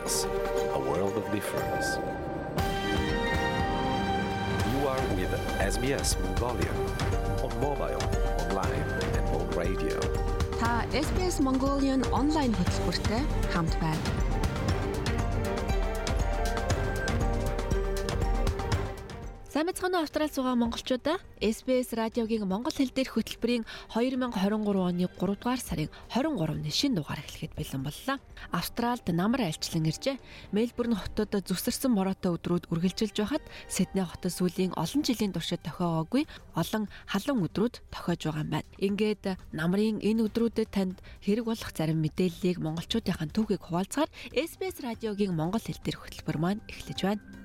SBS, a world of difference. You are with SBS Mongolia on mobile, online and on radio. Та SBS Mongolian онлайн хөтөлбөртэй хамт байна. Сайн мэцхан Австрали суугаа монголчуудаа SBS радиогийн монгол хэл дээрх хөтөлбөрийн 2023 оны 3 дугаар сарын 23-ны шинэ дугаар эхлэхэд бэлэн боллоо. Австралид намар альчлан иржээ. Мельбурн хотод зүсэрсэн мороотой өдрүүд үргэлжилж байхад Сидней хотод сүүлийн олон жилийн туршид тохиогоогүй олон халуун өдрүүд тохиож байгаа юм байна. Ингээд намрын энэ өдрүүдэд танд хэрэг болох зарим мэдээллийг монголчуудынхаа түүхийг хуваалцахаар SBS радиогийн монгол хэл дээрх хөтөлбөр маань эхлэж байна.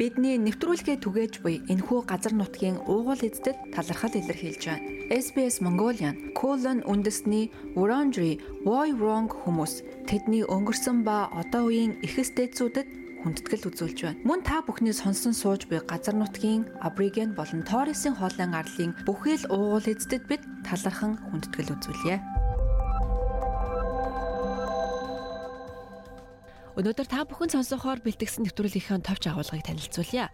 Бидний нэвтрүүлгээ түгээж буй энэхүү газар нутгийн уугуул эздэд талархал илэрхийлж байна. SBS Mongolian Colon үндэсний Wurundjeri Woi Wurrung хүмүүс тэдний өнгөрсөн ба одоо үеийн эхэс дээдсүүдэд хүндэтгэл үзүүлж байна. Мөн та бүхний сонсон сууж буй газар нутгийн Абориген болон Торресын хоолойн арлын бүхэл уугуул эздэд бид талархан хүндэтгэл үзүүлье. Өнөөдөр та бүхэн сонсохоор бэлтгэсэн нэвтрүүлгийнхаа товч агуулгыг танилцуулъя.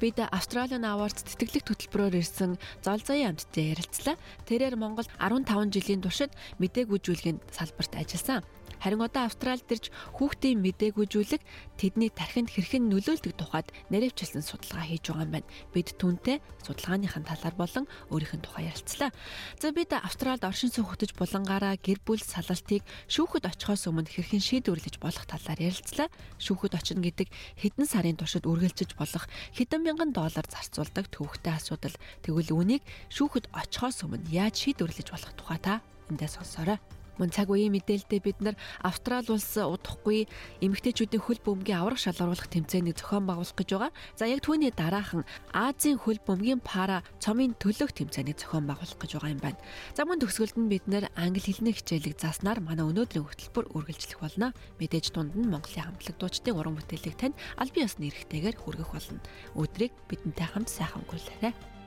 Бид Australian Awards тэтгэлэг хөтөлбөрөөр ирсэн зол заяа амттай ярилцлаа. Тэрээр Монгол 15 жилийн туршид мэдээгүйжүүлгийн салбарт ажилласан. Харин одоо Австралид ирж хүүхдийн мэдээгүйжүүлэг тэдний тархинд хэрхэн нөлөөлдөг тухайд нэрвчилсэн судалгаа хийж байгаа юм байна. Бид түүнтэй судалгааныхаа талаар болон өөрийнх нь тухай ярилцлаа. За бид Австралид оршин хөтөж булангаараа гэр бүл салалтыг шүүхэд очихоос өмнө хэрхэн шийдвэрлэж болох талаар ярилцлаа. Шүүхэд очно гэдэг хэдэн сарын туршид үргэлжиж болох хэдэн мянган доллар зарцуулдаг төвөгтэй асуудал тэгвэл үүнийг шүүхэд очихоос өмнө яаж шийдвэрлэж болох тухай та эндээ сонсоорой. Мөн цаг үеийн мэдээлэлдээ бид нар Австрали улс удахгүй эмэгтэйчүүдийн хөл бөмбөгийн аврах шалгаруулах тэмцээнийг зохион байгуулах гэж байгаа. За яг түүний дараахан Азийн хөл бөмбөгийн пара цомын төлөөх тэмцээнийг зохион байгуулах гэж байгаа юм байна. За мөн төгсгөлд нь бид нар англи хэлний хичээлийг заснаар манай өнөөдрийн хөтөлбөр үргэлжлэх болно. Мэдээж дунд нь Монголын хамтлаг дуучдын уран бүтээлийг тань аль биесны эрхтэйгээр хүргэх болно. Өдрийг бидэнтэй хамт сайхан өнгөрүүлээрэй.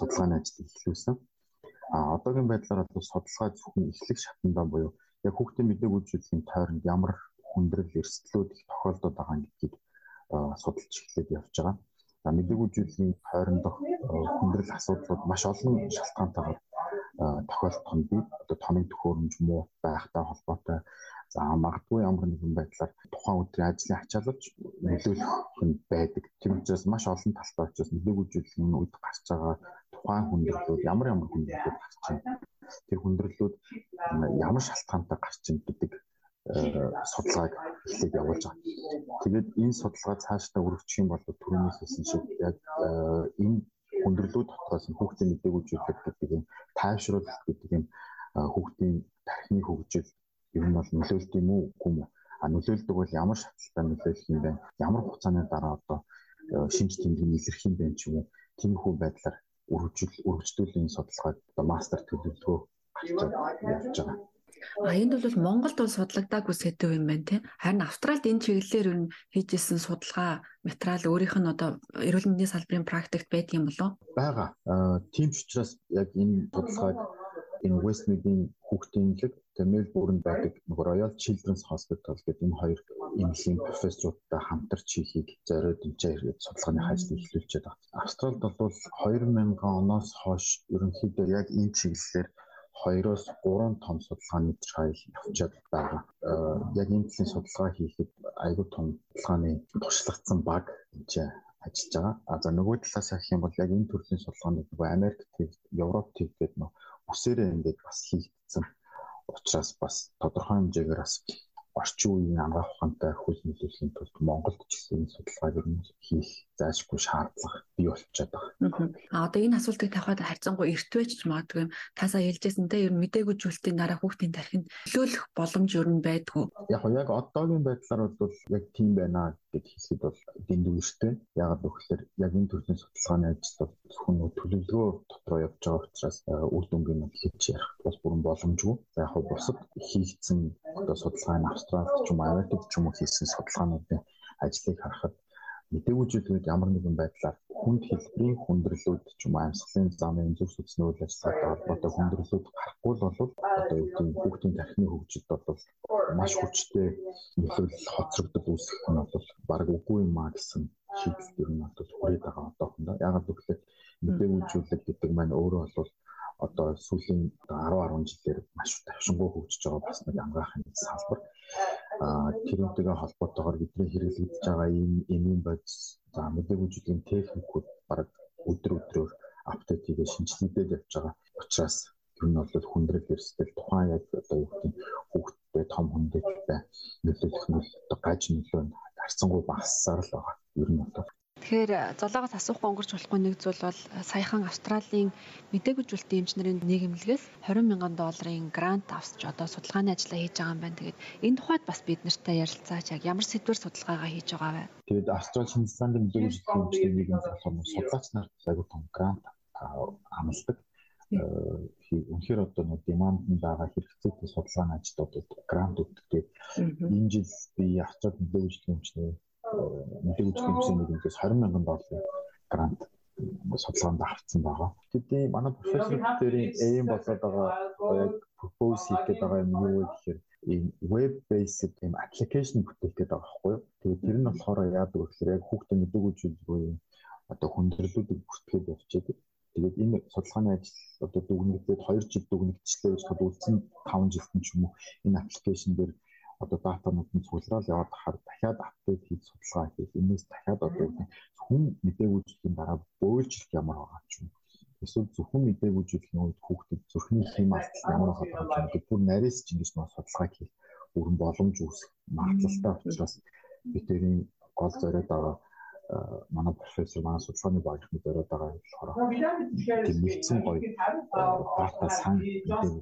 Судалгааны ажил эхлүүлсэн. А одоогийн байдлаар бол судалгаа зөвхөн эхлэх шатндаа буюу яг хүүхдийн мэдээг үйлчлэлийн тойронд ямар хүндрэл эрсдлүүд их тохиолдод байгаа гэдгийг судалж эхлээд явж байгаа. За мэдээг үйлчлэлийн тойрондох хүндрэл асуудлууд маш олон шалтгаантайгаар тохиолдох нь бид одоо тоног төхөөрөмж муу байхтай холбоотой за магадгүй ямар нэгэн байдлаар тухайн өдрийн ажлын ачаалалч нөлөөлөх нь байдаг. Тийм учраас маш олон талтай учраас мэдээг үйлчлэлийн үед гарч байгаа тухайн хүндрэлүүд ямар ямар хүндрэлүүд гарч байна. Тэр хүндрэлүүд ямар шалтгаантай гарч байна гэдэг судалгааг эхлээд явуулж байгаа. Тэгээд энэ судалгаа цаашдаа өргөчих юм бол түрүүнээс хэлсэн шиг яг энэ хүндрэлүүд дотроос хүүхдийн мэдээг үзүүлэх гэдэг юм тайвшруулах гэдэг юм хүүхдийн тархины хөгжил ер нь бол нөлөөлт юм уу үгүй юм а нөлөөлдөг бол ямар шатлалтай нөлөөлөх юм бэ ямар хугацааны дараа одоо шинж тэмдэг илэрх юм бэ ч юм уу тийм хүү байдлаар үргэлжлэл үргэлжлүүлэн судалгааг одоо мастер төлөвлөгөө явж байгаа. А энд бол Монголд бол судлагдаагүй сэдв юм байна тийм. Харин Австралид энэ чиглэлээр ер нь хийжсэн судалгаа материал өөрийнх нь одоо эрүүл мэндийн салбарын практикт байдаг юм болов? Бага. Тийм ч учраас яг энэ судалгааг энэ Westmead-ийн хүүхдийн лэг Мельбурнд байдаг Royal Children's Hospital гэдэг энэ хоёр эмнэлгийн профессорудтай хамтарч хийхийг зориод энэ судалгааны ажлыг эхлүүлж байгаа. Австралид бол 2000 оноос хойш ерөнхийдөө яг энэ чиглэлээр 2-оос 3 том судалгааны trial явуулж байгаа. Э, яг энэ төрлийн судалгаа хийхэд аюул том судалгааны туршлагацсан баг энэ ажиллаж байгаа. А за нөгөө талаас харах юм бол яг энэ төрлийн судалгааны нөгөө Америк төв, Европ төв гэдэг нөө үсээрээ ингээд бас хийгдсэн. Учираас бас тодорхой хэмжээгээр бас орчин үеийн ангаах ухаантай хөл нөлөөлөхийн тулд Монголд ч гэсэн судалгааг ер нь хийх заашгүй шаардлага бий болчиход байгаа. А одоо энэ асуултыг тавихад харьцангуй эртвэж ч магадгүй тасаа хэлжсэн те ер нь мдээгүй зүйлтийн дараа хүүхдийн тархинд нөлөөлөх боломж ер нь байдгүй. Яг яг одоогийн байдлаар бол яг тийм байна гэд хэлэхэд бол дэндүү эртвэ. Ягаад гэвэл яг энэ төрлийн судалгааны ажил бол зөвхөн төлөвлөгөө дотроо явж байгаа учраас үр дүнг нь хэлж ярих бас бүрэн боломжгүй. За яг бусад хийгдсэн одоо судалгааны Австралид ч юм Америкт ч юм уу хийсэн судалгаануудын ажлыг харахад мэдээлжүүлгээд ямар нэгэн байдлаар хүнд хэлбэрийн хүндрэлүүд ч юм амьсгалын замын зөв сүцний үйл ажиллагаатай холбоотой хүндрэлүүд гарахгүй бол одоо юу гэдэг хүүхдийн тархины хөгжилд бол маш хүчтэй нөлөөлөл хоцрогдол үүсэх нь бол баг үгүй юм а гэсэн шийдэл ер нь бол хүрээд байгаа одоохондоо. Ягаад гэвэл мэдээлжүүлэг гэдэг маань өөрөө бол одоо сүүлийн 10 10 жилээр маш тавшингуй хөгжиж байгаа бас нэг ангаахын салбар тэрнтэйгээ холбоотойгоор бидний хэрэглэгдэж байгаа ийм эмийн бодис за мэдээлжүүлгийн техникүүд баг өдөр өдрөөр апдейт хийгээ шинжилгээдээ явж байгаа учраас ер нь бол хүндрэл эрсдэл тухайн яг одоо юу гэдэг хүүхдтэй том хүндэтгэл нөлөөлөх нь гаж нөлөө харцангуй багассаар л байгаа. Ер нь бол Тэгэхээр золоогоос асуухгүй өнгөрч болохгүй нэг зүйл бол саяхан Австралийн мдэггүй зүйлтийн эмч нарын нийгэмлэгээс 20 мянган долларын грант авсч одоо судалгааны ажиллаа хийж байгаа юм байна. Тэгээд энэ тухайд бас бид нартай ярилцаач яг ямар сэдвэр судалгаагаа хийж байгаа вэ? Тэгээд Австрали Шинзландын мдэггүй зүйлтийн эмчний нийгэмлэг болохоор судлаач нар аягүй том грант амлдаг. Э, үнэхээр одоо нэг деманднд байгаа хэрэгцээтэй судалгааны ажлуудад грант өгдөг. Тэгээд энэ жил би Австрали мдэггүй зүйлтийн эмчний мэдээлэл хэмжээ нэгээс 20 мянган долларын грант судалгаанд авсан байгаа. Тэдний манай профессор дээрийн aim болоод байгаа яг propose хийх гэдэг байгаа юм юу гэхээр ийм web based ийм application бүтээх гэдэг байгаа байхгүй юу. Тэгээд тэр нь болохоор яадаг вэ гэхээр яг хүүхдийн мэдээлэл зүйлгүй одоо хүндрэлүүдийг бүртгэхэд явчихдаг. Тэгээд энэ судалгааны ажил одоо дүгнэгдээд 2 жил дүгнэгдчихлээ гэж бодсон 5 жилд ч юм уу энэ аппликейшн дээр одоо датанууд нь цуглараад яваад хахаар дахиад апдейт хийж судалгаа хийх. Энэс дахиад одоо хүн мэдээгүйжлийн дараа бөөлжих ямар байгаа ч юм. Эсвэл зөвхөн мэдээгүйжлийн үед хүүхдэд зүрхний хэм алдал ямар байгаа ч юм. Бүр нарийнс ч ингэж нэг судалгаа хийх бүрэн боломж үүсэх магадлалтай учраас бидний гол зориод байгаа манай профессор манай судалгааны багийнхны зориод байгаа болохоор нэгдсэн гоё дата сан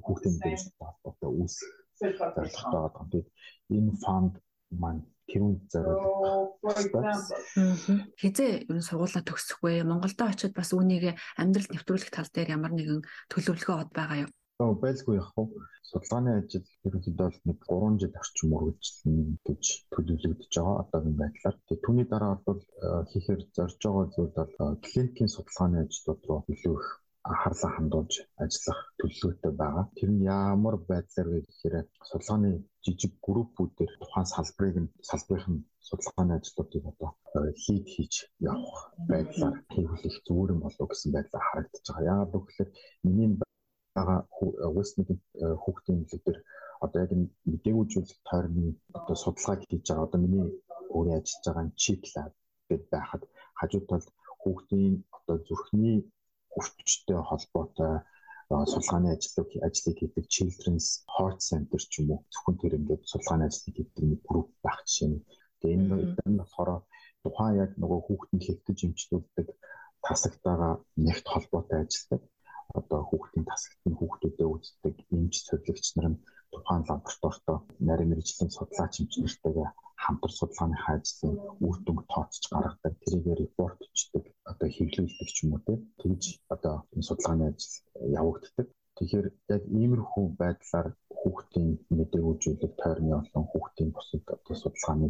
хүүхдийн мэдээлэлтэй холбоотой үүсэх зорилготой байгаа. Тэгээд энэ фанд маань тэрүүнд зориулагдах. Хизээ ер нь сургуулаа төгсөх вэ? Монголдо очиод бас үүнийг амьдралд нэвтрүүлэх тал дээр ямар нэгэн төлөвлөгөө од байгаа юу? байлгүй яг хөө судалгааны ажил ерөнхийдөө нэг 3 жил орчим үргэлжлэнэ гэж төлөвлөгдөж байгаа одоогийн байдлаар. Тэгээ түүний дараа бол хийхээр зорж байгаа зүйл бол клиникийн судалгааны ажлууд руу илүү их анхаарлаа хандуулж ажиллах төлөвлөгөөтэй байгаа. Тэр нь ямар байдлаар вэ гэхээр судалгааны жижиг группүүдээр тухайн салбарыг нь салбарын судалгааны ажлуудыг одоо хийд хийж явах байдлаар хийх зүгээр юм болов гэсэн байдлаар харагдаж байгаа. Яагаад гэвэл миний байгаа Westmead хүүхдийн имлэг дээр одоо яг мэдээгүүжүүлэх тойрны одоо судалгааг хийж байгаа. Одоо миний өөрөө ажиллаж байгаа chip lab гэдэг байхад хажууд талд хүүхдийн одоо зүрхний өвчтөй холбоотой судалгааны ажлыг ажлыг хийдэг Children's Heart Center ч юм уу зөвхөн тэр ингээд судалгааны ажлыг хийдэг нэг групп байх жишээ нь. Тэгээ энэ энэ болохоор тухайн яг нөгөө хүүхдийн хэвтэж эмчлүүлдэг тасагтайгаа нэгт холбоотой ажилладаг одоо хүүхдийн тасагт нь хүүхдүүдэд үздэг эмч цоглогч нар нь тухайн лабораторитой нарийн мэрэгжлийн судлаач эмч нартайгаа хамтар судалгааныхаа ажлын үр дүнг тооцож гаргадаг. Тэрийгэ репорт өчтдөг одоо хэвлүүлдэг ч юм уу тэгж одоо энэ судалгааны ажил явагддаг. Тэгэхээр яг иймэрхүү байдлаар хүүхдийн мэдээгүүжүүлэг тойрны олон хүүхдийн бусад одоо судалгааны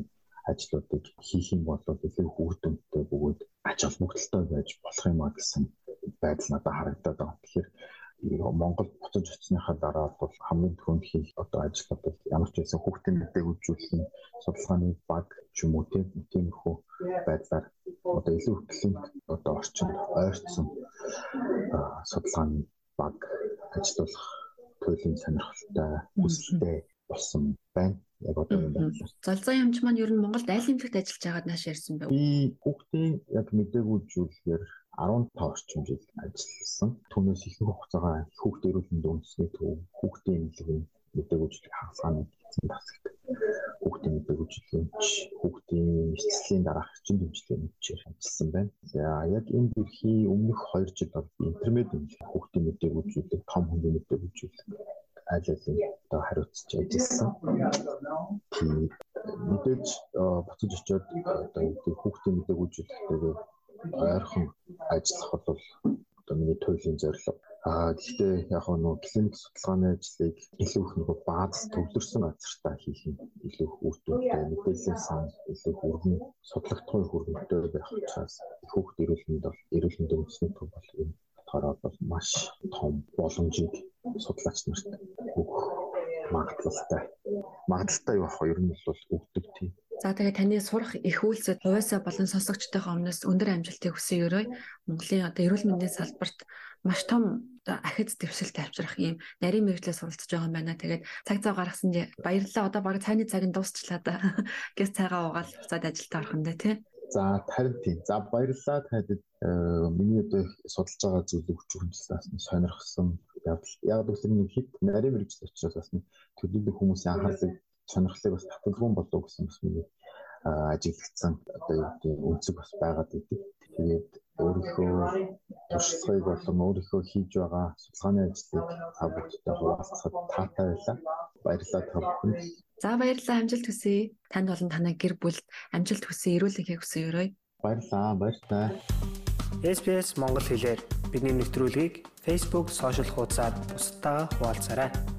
ажлуудыг хийх юм бол илүү үр дүнтэй бөгөөд ач холбогдолтой байж болох юм а гэсэн байдал надад харагдаад байгаа. Тэгэхээр Монгол буцаж очсныхаа дараа бол хамгийн түрүүнд хийх одоо ажлууд бол ямар ч байсан хүүхдийн мэдээг үзүүлэх судалгааны баг ч юм уу тиймэрхүү байдлаар одоо илүү клиник одоо орчинд ойртсон судалгааны баг ажиллах туйлын сонирхолтой хүсэлтэй болсон байна. Яг одоо юм байна. Залзаа ямч маань ер нь Монголд айл нэмлэгт ажиллаж байгаад нааш ярьсан байв. Би хүүхдийн яг мэдээгүүлжүүлэхээр 15 орчим жил ажилласан. Түүнээс их хугацаагаа хүүхд эрүүлэнд үндэсний төв, хүүхдийн эмнэлгийн мэдээгүйчлийн хагасгааны эзэн тасагт хүүхдийн мэдээгүйчилгэнч, хүүхдийн эцэслийн дараах чинь дэмжлэгийн мэтчээр ажилласан байна. За яг энэ бүрхий өмнөх 2 жил бол интермед хүүхдийн мэдээгүйчилэг, том хүнний мэдээгүйчилэг аль алин одоо хариуцж ажилласан. Тийм мэдээж буцаж очиод одоо хүүхдийн мэдээгүйчилэгтэйгээ ойрхон ажиллах бол одоо миний туйлын зорилго. Аа гэхдээ яг нөө клиник судалгааны ажлыг илүү их нөгөө бааз төвлөрсөн газартаа хийх нь илүү их үр дүнтэй мэдээллийн сан илүү хүргэн судалгааны хүргэнтэй байх учраас хүүхд эрүүлэнд бол эрүүл мэндийн үндэсний төв бол энэ болохоор бол маш том боломжийг судлаач нарт өгөх магадлалтай. Магадлалтай юу ах вэ? Ер нь бол өгдөг тийм За тэгээ таны сурах их үйлсэд хувьсаа болон сонсогчтойгоо өмнөөс өндөр амжилтыг хүсье өрөө. Монголын одоо эрүүл мэндийн салбарт маш том ахиц дэвшилт авчрах ийм нарийн мэрэгчлээ суралцж байгаа юм байна. Тэгээд цаг зав гаргасан баярлалаа. Одоо баг цайны цаг нь дуусчлаа да. Гэс цайгаа угаал буцаад ажилд орох нь тий. За харин тийм. За баярлалаа тайлд миний одоо судалж байгаа зүйл өгч хүндлээс сонирхсан явдал. Яг үсэр нэг хит нарийн мэрэгчл учраас бас төлөвлөх хүмүүсийн анхаарлыг сонирхлыг бас татгалзуун болов гэсэн бас миний ажиглагдсан одоо юу гэдэг үнцэг бас байгаад идэв. Тэгээд өөрийнхөө туршлагыг болон өөрийнхөө хийж байгаа судалгааны ажлыг та бүхэндээ хуваалцахад таатай байлаа. Баярлалаа та бүхэнд. За баярлалаа амжилт хүсье. Танд болон танай гэр бүлд амжилт хүсье, эрүүл энхийг хүсье өрөөе. Баярлалаа. Баярлалаа. SPS Монгол хэлээр бидний нэвтрүүлгийг Facebook сошиал хуудасаар бусдаа хуваалцаарай.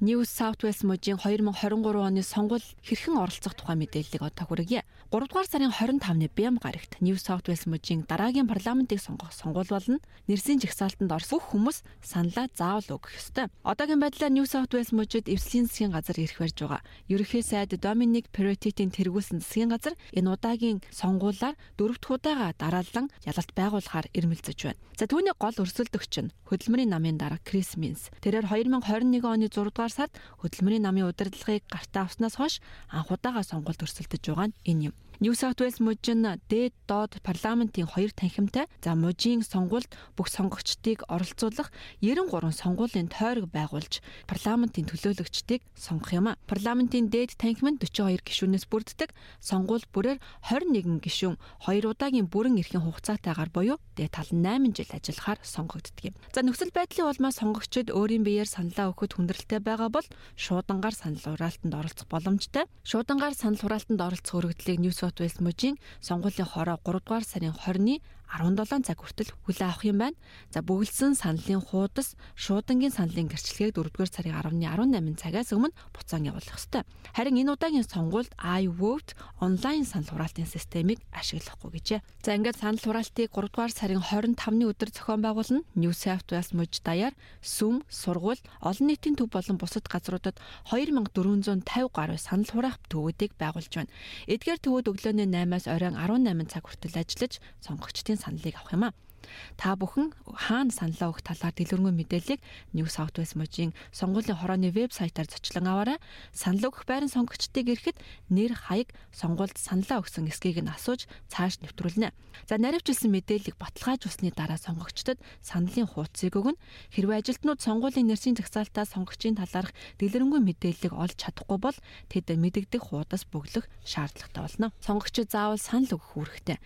New South Wales мужийн 2023 оны сонгуул хэрхэн оролцох тухай мэдээллийг одоо хүргье. 3 дугаар сарын 25-ны Бям гарагт New South Wales мужийн дараагийн парламентыг сонгох сонгуул болно. Нэрсийн жагсаалтанд орсон хүмүүс саналаа заавал өгөх ёстой. Одоогийн байдлаар New South Wales мужид эвслийн засгийн газар ирэх барьж байгаа. Ерөнхий сайд Dominic Perrottet-ийн тэргүүлсэн засгийн газар энэ удаагийн сонгуулаар дөрөвт удаага дараалан ялалт байгуулахаар ирмэлзэж байна. За түүний гол өрсөлдөгч нь хөдөлмөрийн намын дарга Крис Минс. Тэрээр 2021 оны 6 дугаар сард хөдөлмөрийн намын удирдлагыг гартаа авснаас хойш анх удаага сонгуульд өрсөлдөж байгаа нь энэ юм. New South Wales мужийн дээд доод парламентын хоёр танхимтай за мужийн сонгуульд бүх сонгогчдыг оролцуулах 93 сонгуулийн тойрог байгуулж парламентын төлөөлөгчдийг сонгох юм а. Парламентын дээд танхим нь 42 гишүүнээс бүрддэг. Сонгуул бүрээр 21 гишүүн 2 удаагийн бүрэн эрхийн хугацаатайгаар буюу дээд тал 8 жил ажиллахаар сонгогддог юм. За нөхцөл байдлын улмаас сонгогчид өөрийн биеэр саналаа өгөхөд хүндрэлтэй байгаа бол шуудангаар санал хураалтанд оролцох боломжтой. Шуудангаар санал хураалтанд оролцох өргөдлийг New South Wales мужийн сонгуулийн хороо 3 дугаар сарын 20-ны 17 цаг хүртэл хүлээн авах юм байна. За бөглсөн саналын хуудас шуудангийн саналын гэрчлэгийг 4-р сарын 10-ны 18 цагаас өмнө буцаан явуулах ёстой. Харин энэ удаагийн сонгуульд iVote онлайн санал хураалтын системийг ашиглахгүй гэжээ. За ингээд санал хураалтыг 3-р сарын 25-ны өдөр зохион байгуулна. New South Wales мужид даяар сүм, сургууль, олон нийтийн төв болон бусад газруудад 2450 гаруй санал хураах төвүүдийг байгуулж байна. Эдгээр төвүүд өглөөний 8-аас оройн 18 цаг хүртэл ажиллаж сонгогчдын саналыг авах юм а. Та бүхэн хаана саналаа өгөх талаар дэлгэрэнгүй мэдээллийг New South Wales мужийн сонгуулийн хорооны вебсайтаар зочлон аваарай. Санал өгөх байран сонгогчдыг ирэхэд нэр хаяг сонгуульд саналаа өгсөн эсгийг нь асууж цааш нэвтрүүлнэ. За наривчилсан мэдээллийг баталгаажуулсны дараа сонгогчдод саналын хуудсыг өгнө. Хэрвээ ажилтнууд сонгуулийн нэрсийн жагсаалтаа сонгогчийн талаарх дэлгэрэнгүй мэдээллийг олж чадахгүй бол тэд мэдэгдэх хуудас бөглөх шаардлагатай болно. Сонгогчид заавал санал өгөх үүрэгтэй.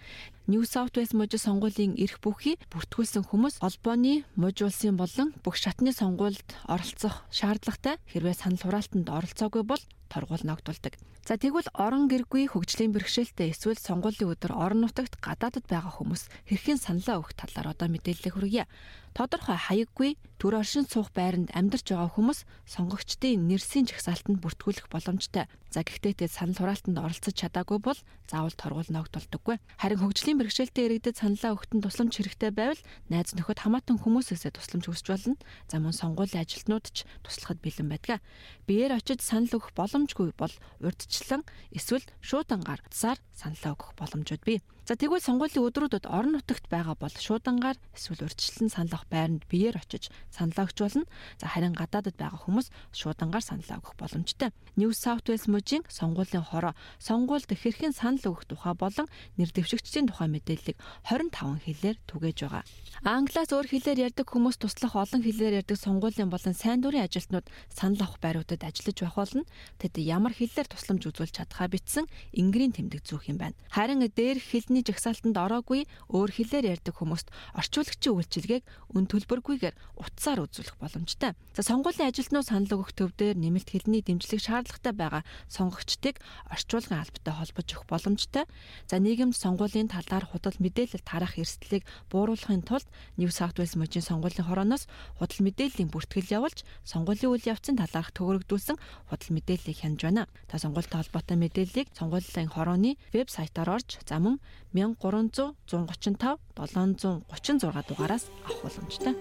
New South Wales мужид сонгуулийн эрх бүхий бүртгүүлсэн хүмүүс холбооны мужи улсын болон бүх шатны сонгуульд оролцох шаардлагатай. Хэрвээ санал хураалтанд оролцоогүй бол торгуул ногдуулдаг. За тэгвэл орон гэргүй хөгжлийн бэрхшээлтэй эсвэл сонгуулийн өдөр орон нутагт гадаадд байгаа хүмүүс хэрхэн саналаа өгөх талаар одоо мэдээлэл хүргье. Тодорхой хаяггүй төр оршин суух байранд амьдарч байгаа хүмүүс сонгогчдын нэрсийн жагсаалтанд бүртгүүлэх боломжтой. За гэхдээ тэд санал хураалтанд оролцож чадаагүй бол заавал торгуул ногдуулдаггүй. Харин хөгжлийн бэрхшээлтэй иргэдэд саналаа өгөхөнд тусламж хэрэгтэй байвал найз нөхөд хамаатан хүмүүсээсээ тусламж хүсч болно. За мөн сонгуулийн ажилтнууд ч туслахад бэлэн байдаг. Биеэр очиж санал өгөх боломжгүй бол урьдчилан эсвэл шуудангаар утсаар саналаа өгөх боломжууд бий. За тэгвэл сонгуулийн өдрүүдэд орон нутагт байгаа бол шуудангаар эсвэл урьдчилан санал авах байранд биеэр очиж саналаа өгч болно. За харин гадаадд байгаа хүмүүс шуудангаар саналаа өгөх боломжтой. New South Wales мужийн сонгуулийн хороо сонгуульд хэрхэн санал өгөх тухай болон нэр дэвшигчдийн тухай мэдээллийг 25 хэлээр түгээж байгаа. Англиас өөр хэлээр ярьдаг хүмүүс туслах олон хэлээр ярьдаг сонгуулийн болон сайн дурын ажилтнууд санал авах байруудад ажиллаж байх болно. Тэд ямар хэлээр тусламж үзүүлж чадхаа бичсэн ингэрийн тэмдэг зүүх юм байна. Харин дээр хэлний хэлний жагсаалтанд ороогүй өөр хэлээр ярьдаг хүмүүст орчуулагчийн үйлчилгээг үн төлбөргүйгээр утсаар үзүүлэх боломжтой. За сонгуулийн ажилтнууд санал өгөх төвдөр нэмэлт хэлний дэмжлэг шаардлагатай байгаа сонгогчдыг орчуулгын албатай холбож өгөх боломжтой. За нийгэмд сонгуулийн талаар худал мэдээлэл тарах эрсдлийг бууруулахын тулд New South Wales мужийн сонгуулийн хорооноос худал мэдээллийн бүртгэл явуулж сонгуулийн үйл явцын талаарх төвөрөгдүүлсэн худал мэдээллийг хянаж байна. Та сонгуультай холбоотой мэдээллийг сонгуулийн хорооны вебсайтаар орж за мөн 1300 135 736 дугаараас авах боломжтой.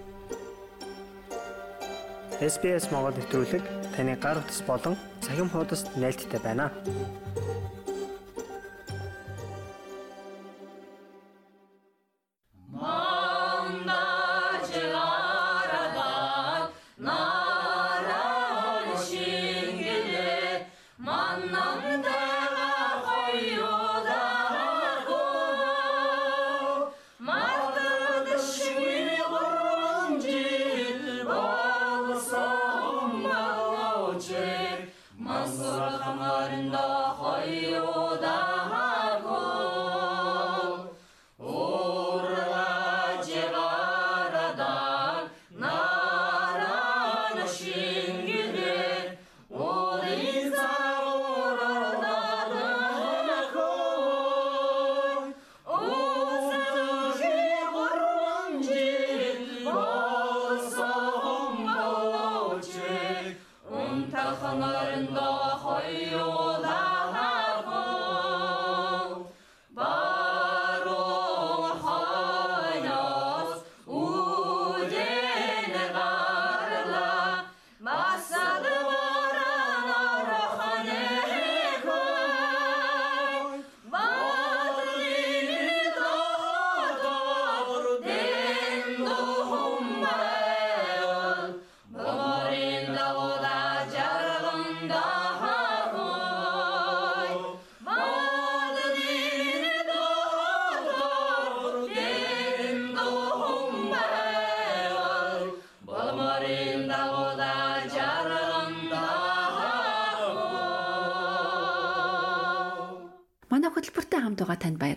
SBS Монгол нэвтрүүлэг таны гар утас болон цахим хуудасд нийлдэхтэй байна.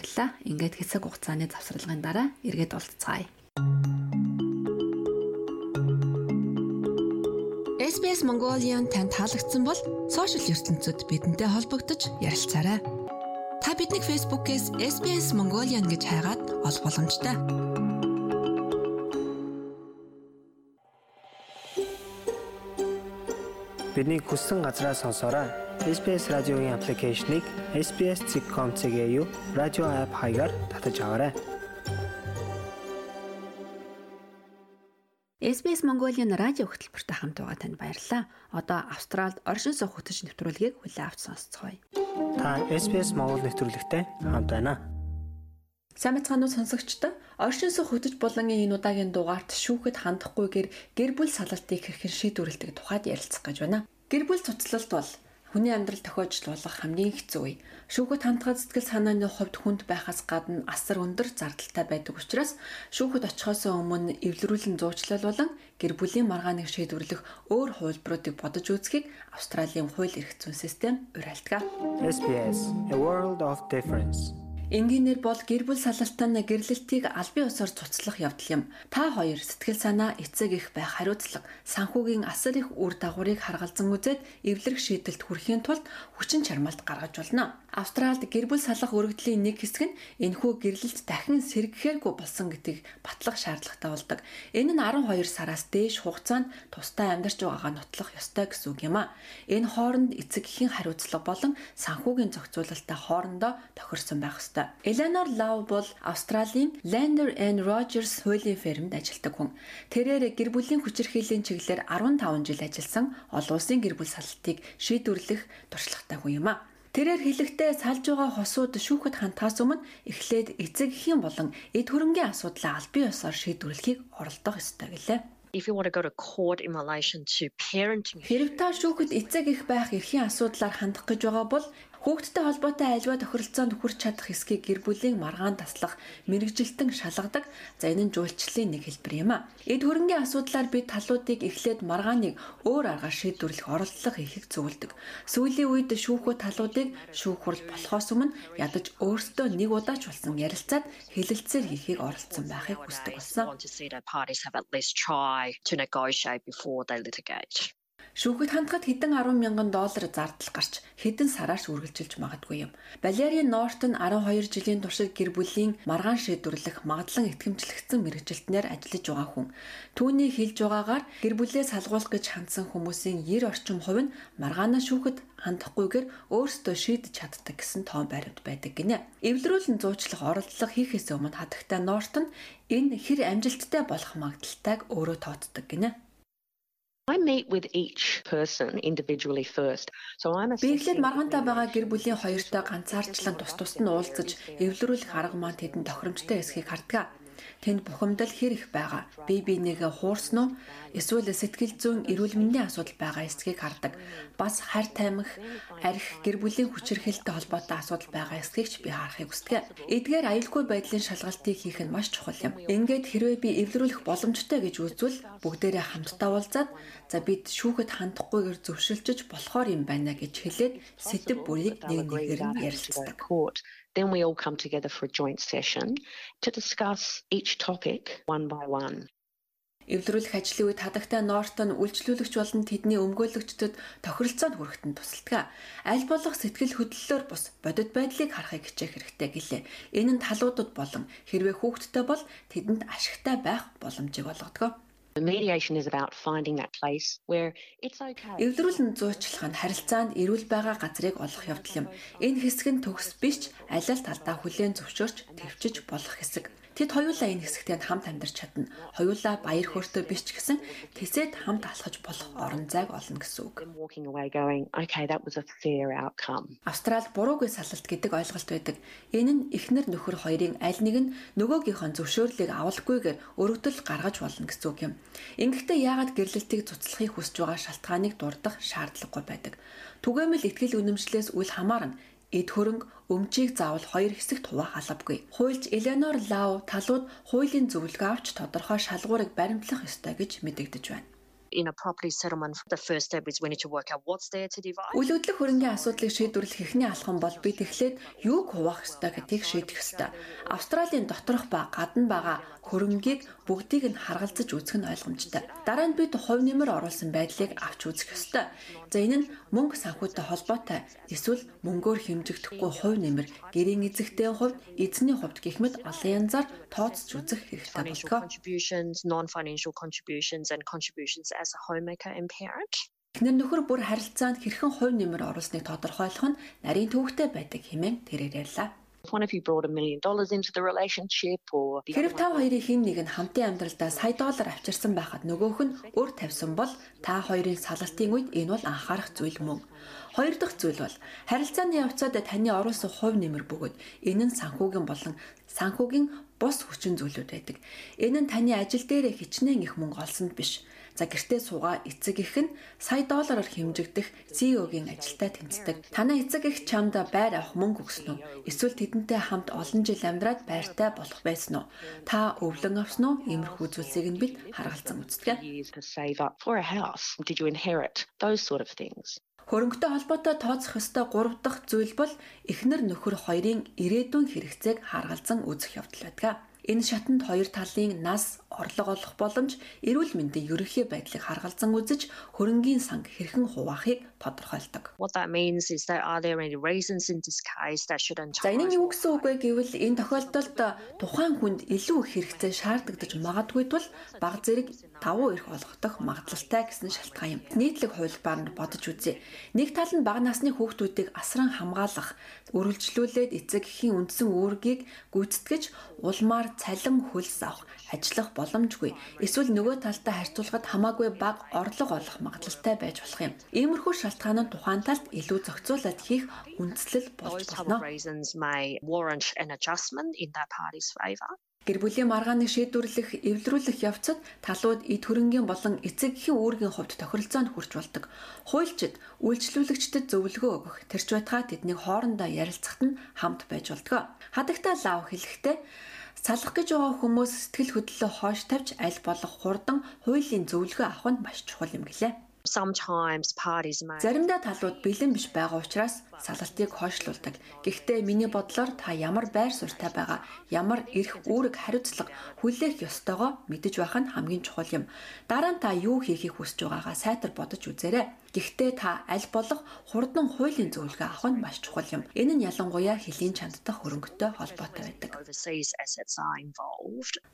Баярлалаа. Ингээд хэсэг хугацааны завсралгын дараа эргээд уулзцаая. SBS Mongolian танд таалагдсан бол сошиал ертөнцид бидэнтэй холбогдож ярилцаарай. Та биднийг Facebook-ээс SBS Mongolian гэж хайгаад олох боломжтой. Бидний хүссэн газраа сонсоорой. SBS радиогийн аппликейшнийг SBS.com.cg юу радио апп хаягаар татаж аваарай. SBS Mongolian радио хөтөлбөртэй хамт байгаа танд баярлалаа. Одоо Австралид оршин суух хөтөч нэвтрүүлгийг хүлээн авч сонсцгоё. Та SBS Монгол нэвтрүүлэгтэй хамт байна. Сайн мэцгаанууд сонсогчдоо оршин суух хөтөч булангийн энэ удаагийн дугаарт шүүхэд хандахгүйгээр гэр бүл салалтыг хэрхэн шийдвэрлэдэг тухайд ярилцах гэж байна. Гэр бүл цуцлалт бол хүний амьдрал тохиож болох хамгийн хэцүү үе. Шүүхэд хандхад сэтгэл санааны хувьд хүнд байхаас гадна асар өндөр зардалтай байдаг учраас шүүхэд очихоос өмнө эвлэрүүлэн зуучлал болон гэр бүлийн маргааныг шийдвэрлэх өөр хувилбаруудыг бодож үзхийг Австралийн хууль эрх зүйн систем уриалдаг. SBS A World of Difference Энгийнээр бол гэр бүл салалтан гэрлэлтийг албан ёсоор цуцлах явдал юм. Та хоёр сэтгэл санаа эцэг их байх хариуцлага, санхүүгийн асар их үр дагаврыг харгалзан үзээд эвлэрэх шийдэлт хүрэхийн тулд хүчин чармаалт гаргаж болно. Австралид гэр бүл салах өргөдлийн нэг хэсэг нь энэхүү гэрлэлт дахин сэргэхээргүй болсон гэдгийг батлах шаардлагатай болдог. Энэ нь 12 сараас дээш хугацаанд тусдаа амьдарч байгаагаа нотлох ёстой гэсэн үг юм а. Энэ хооронд эцэг эхийн хариуцлага болон санхүүгийн зохицуулалттай хоорондоо тохирсон байх ёстой болтой. Eleanor Lau бол Австралийн Lander and Rogers хуулийн фермд ажилладаг хүн. Тэрээр гэр бүлийн хүчирхийллийн чиглэлээр 15 жил ажилласан олон улсын гэр бүл салтыг шийдвэрлэх туршлагатай хүн юм а. Тэрээр хэлэхдээ салж байгаа хосууд шүүхэд хантаас өмнө эхлээд эцэг эхийн болон эд хөрөнгийн асуудлаа албан ёсоор шийдвэрлэхийг оролдох ёстой гэлээ. if you want to go to court in relation to parenting Хэрэг та шүүхэд эцэг их байх эрхийн асуудлаар хандах гэж байгаа бол Хүүхдтэй холбоотой альва тохиролцоонд хүрч чадах хэсгийг гэр бүлийн маргаан таслах мэрэгжилтэн шалгадаг. За энэ нь жуулчлалын нэг хэлбэр юм а. Эд хөрөнгийн асуудлаар бид талуудыг эхлээд маргааныг өөр аргаар шийдвэрлэх оролдлого хийхийг зөвлөдөг. Сүүлийн үед шүүхүү талуудыг шүүхүрл болохоос өмнө ядаж өөрсдөө нэг удаач болсон ярилцаад хэлэлцээр хийхийг оролцсон байхыг хүсдэг болсон. Шүүхэд хандхад хэдэн 10 мянган доллар зардал гарч хэдэн сараар үргэлжилж магадгүй юм. Валери Нортон 12 жилийн туршид гэр бүлийн маргаан шийдвэрлэх магадлан итгэмжлэгдсэн мэрэгжилтнээр ажиллаж байгаа хүн. Түүний хэлж байгаагаар гэр бүлээ салгуулах гэж хандсан хүмүүсийн 90 орчим хувь нь маргаанаа шүүхэд хандахгүйгээр өөрсдөө шийдэж чаддаг гэсэн тоон баримт байдаг гинэ. Эвлэрүүлэн зуучлах оролдлого хийхээс өмнө хатагтай Нортон энэ хэр амжилттай болох магадaltaйг өөрөө тооцдог гинэ. I meet with each person individually first. So I'm Биеглээд маргаантай байгаа гэр бүлийн хоёртой ганцаарчлан тус тусд нь уулзаж эвлэрүүлэх арга маань тэдэнд тохиромжтой эсхийг харддаг. Тэнд бухимдал хэр их байгаа. Бие биенийгээ хуурсан уу? Эсвэл сэтгэл зүйн эрүүл мэндийн асуудал байгаа эсхийг хардаг. Бас харь таймх, арх, гэр бүлийн хүчирхээлтэй холбоотой асуудал байгаа эсхийг ч би харахыг хүсдэг. Эдгээр аюулгүй байдлын шалгалтыг хийх нь маш чухал юм. Ингээд хэрвээ би эвлэрүүлэх боломжтой гэж үзвэл бүгдээрээ хамтдаа уулзаад за бид шүүхэд хандахгүйгээр зөвшөлдөж болохоор юм байна гэж хэлээд сэтэв бүрийг нэг нэгээр нь ярилцдаг. Then we all come together for a joint session to discuss each topic one by one. Эвлэрүүлэх ажлын үед хадагтай Нортон үйлчлүүлэгч болон тэдний өмгөөлөгчдөд тохиролцоонд хүрэхэд нь тусалдаг. Аль болох сэтгэл хөдлөлөөр бус бодит байдлыг харахыг хичээх хэрэгтэй гэлээ. Энэ нь талуудад болон хэрвээ хүүхдтэй бол тэдэнд ашигтай байх боломжийг олгодог. Mediation is about finding that place where it's okay. Эвлэрүүлэн зуучлах нь харилцаанд эрүүл байгаа газрыг олох явдал юм. Энэ хэсэг нь төгс биш, аль аль талдаа хүлээн зөвшөөрч төвчж болох хэсэг. Тэд хоёулаа энэ хэсэгт хамт амьдарч чадна. Хоёулаа баяр хөөртэй биш ч гэсэн тэсэд хамт алхаж болох орон зайг олно гэсэн үг. Австрал буруугүй салалт гэдэг ойлголт байдаг. Энэ нь эхнэр нөхөр хоёрын аль нэг нь нөгөөгийнхөө зөвшөөрлийг авалгүйгээр өргөдөл гаргаж болно гэсэн үг юм. Ингэхдээ яагаад гэрлэлтийг цуцлахыг хүсэж байгаа шалтгааныг дурдах шаардлагагүй байдаг. Түгээмэл ихтгэл үнэмшлээс үл хамааран эд хөрөнгө өмчийг заавал хоёр хэсэгт хуваах албагүй. Хуульч Эленор Лау талууд хуулийн зөвлөгөө авч тодорхой шалгуурыг баримтлах ёстой гэж мэдэгдэж байна. In a property settlement, the first step is we need to work out what's there to divide. Үйл хөдлөх хөрөнгөний асуудлыг шийдвэрлэх эхний алхам бол бид эхлээд юуг хуваах ёстой гэдгийг шийдэх ёстой. Австралийн доторх ба гадна байгаа хөрөнгийг бүгдийг нь харгалзаж үзэх нь ойлгомжтой. Дараа нь бид хувь нэмэр оруулсан байдлыг авч үзэх ёстой. За энэ нь мөнгө санхүүтэй холбоотой эсвэл мөнгөөр хэмжигдэхгүй хувь нэмэр, гэрийн эзэгтэй хувьд, эзний хувьд гэх мэт олон янзаар тооцож үзэх хэрэгтэй болдог. As a homemaker and parent. Эхнэр нөхөр бүр харилцаанд хэрхэн хувь нэмэр оруулсныг тодорхойлох нь нарийн төвөгтэй байдаг хэмээн тэрээр ярьлаа. One of you brought a million dollars into the relationship or Хэрэг та хоёрын хин нэг нь хамтын амьдралдаа сая доллар авчирсан байхад нөгөөх нь өөр тавьсан бол та хоёрын салалтын үед энэ бол анхаарах зүйл мөн. Хоёр дахь зүйл бол харилцааны явцад таны оруулсан хувь нэмэр бөгөөд энэ нь санхүүгийн болон санхүүгийн бус хүчин зүйлүүд байдаг. Энэ нь таны ажил дээрээ хичнээн их мөнгө олсонд биш За гэртээ суугаа эцэг их нь сая доллараар хэмжигдэх CEO-гийн ажилтай тэнцдэг. Танай эцэг их чамд байр авах мөнгө өгсөн үү? Эсвэл тэдэнтэй хамт олон жил амьдраад байртай болох байсан уу? Та өвлөн авсан уу? Иймэрхүү зүйлсийг нь бид харгалзан үздэг. Did you inherit? Those sort of things. Хөрөнгөтэй холбоотой тооцох ёстой гурав дахь зүйл бол эхнэр нөхөр хоёрын ирээдүйн хэрэгцээг харгалзан үзэх явдал байдаг. Энэ шатанд хоёр талын нас, орлого олох боломж, эрүүл мэндийн ерөнхий байдлыг харгалзан үзэж хөрөнгийн санг хэрхэн хуваахыг тодорхойлдог. За энэ нь юу гэсэн үг вэ гэвэл энэ тохиолдолд тухайн хүнд илүү их хэрэгцээ шаардагдаж магадгүй тул баг зэрэг давуу эрх олгох магадлалтай гэсэн шалтгаан юм. Нийтлэг хувилбаар нь бодож үзье. Нэг тал нь бага насны хүүхдүүдийг асран хамгаалах, үргэлжлүүлээд эцэг эхийн үндсэн үүргийг гүйцэтгэж улмаар цалин хөлс авах, ажиллах боломжгүй. Эсвэл нөгөө талтай харьцуулахад хамаагүй бага орлого олох магадлалтай байж болох юм. Иймэрхүү шалтгаан нь тухайн талд илүү зохицуулаад хийх үндслэл болж болно. Гэр бүлийн маргааныг шийдвэрлэх, эвлэрүүлэх явцад талууд эд хөрөнгийн болон эцэг эхийн үүргийн хувьд тохиролцоонд хүрч болдог. Хуульчид үйлчлүүлэгчдэд зөвлөгөө өгөх, тэрч байтгаа тэднийг хоорондоо ярилцахад нь хамт байж болдог. Хадагтаа лав хэлэхдээ салах гэж байгаа хүмүүс сэтгэл хөдлөлөө хоош тавьж аль болох хурдан хуулийн зөвлөгөө авах нь маш чухал юм гэлээ. Sometimes parties may Заримдаа талууд бэлэн биш байгаа учраас салалтыг хойшлуулдаг. Гэхдээ миний бодлоор та ямар байр суурьтай байгаа, ямар эрх үүрэг хариуцлага хүлээх ёстойгоо мэдэж байх нь хамгийн чухал юм. Дараа нь та юу хийхийг хүсэж байгаагаа сайтар бодож үзээрэй. Гэхдээ та аль болох хурдан хуулийн зөвлөгөө авах нь маш чухал юм. Энэ нь ялангуяа хөлийн чандтай хөрөнгөтэй холбоотой байдаг.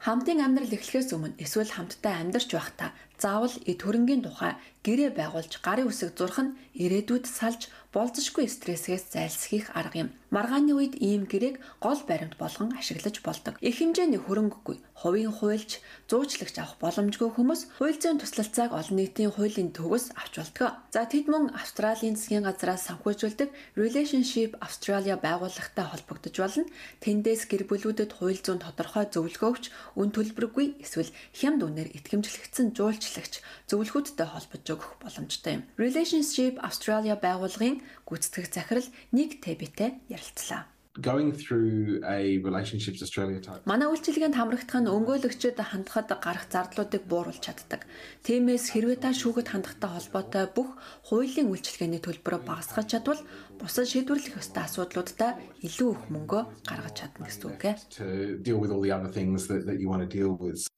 Хамтын амьдрал эхлэхээс өмнө эсвэл хамтдаа амьдарч байхдаа заавал эд хөрөнгийн тухай гэрээ байгуулж гарын үсэг зурх нь ирээдүйд салж болзошгүй стрессээс зайлсхийх арга юм. Маргааны үед ийм гэрээг гол баримт болгон ашиглаж болдог. Их хэмжээний хөрөнгөгүй, хувийн хуульч, зуучлагч авах боломжгүй хүмүүс хууль зүйн туслалцааг олон нийтийн хуулийн төвөөс авч болдог. За тэд мөн Австралийн засгийн газраас санхүүжүүлдэг Relationship Australia байгууллагатай холбогдож болно. Тэндээс гэр бүлүүдэд хууль зүйн тодорхой зөвлөгөө өгч үн төлбөргүй эсвэл хямд үнээр итгэмжлэгдсэн жуулчлагч зөвлөхүүдтэй холбож өгөх боломжтой юм. Relationship Australia байгууллагын гүйцэтгэх захирал нэг тэбитэй ярилцлаа. going through a relationships Australia type Манай үйлчилгээнд хамрагдах нь өмгөөлөгчөд хандхад гарах зардлуудыг бууруулж чаддаг. Тиймээс хэрвээ та шүүхэд хандахтай холбоотой бүх хуулийн үйлчилгээний төлбөрөө багасгах чадвал бусад шийдвэрлэх ёстой асуудлуудаа илүү их мөнгө гаргаж чадна гэсэн үг.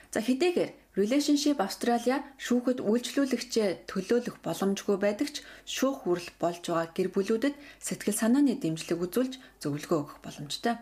За хэдийгээр Relationship Australia шүүхэд үйлчлүүлэгчээ төлөөлөх боломжгүй байдаг ч шүүх хүрэл болж байгаа гэр бүлүүдэд сэтгэл санааны дэмжлэг үзүүлж зөвлөгөө өгөх боломжтой.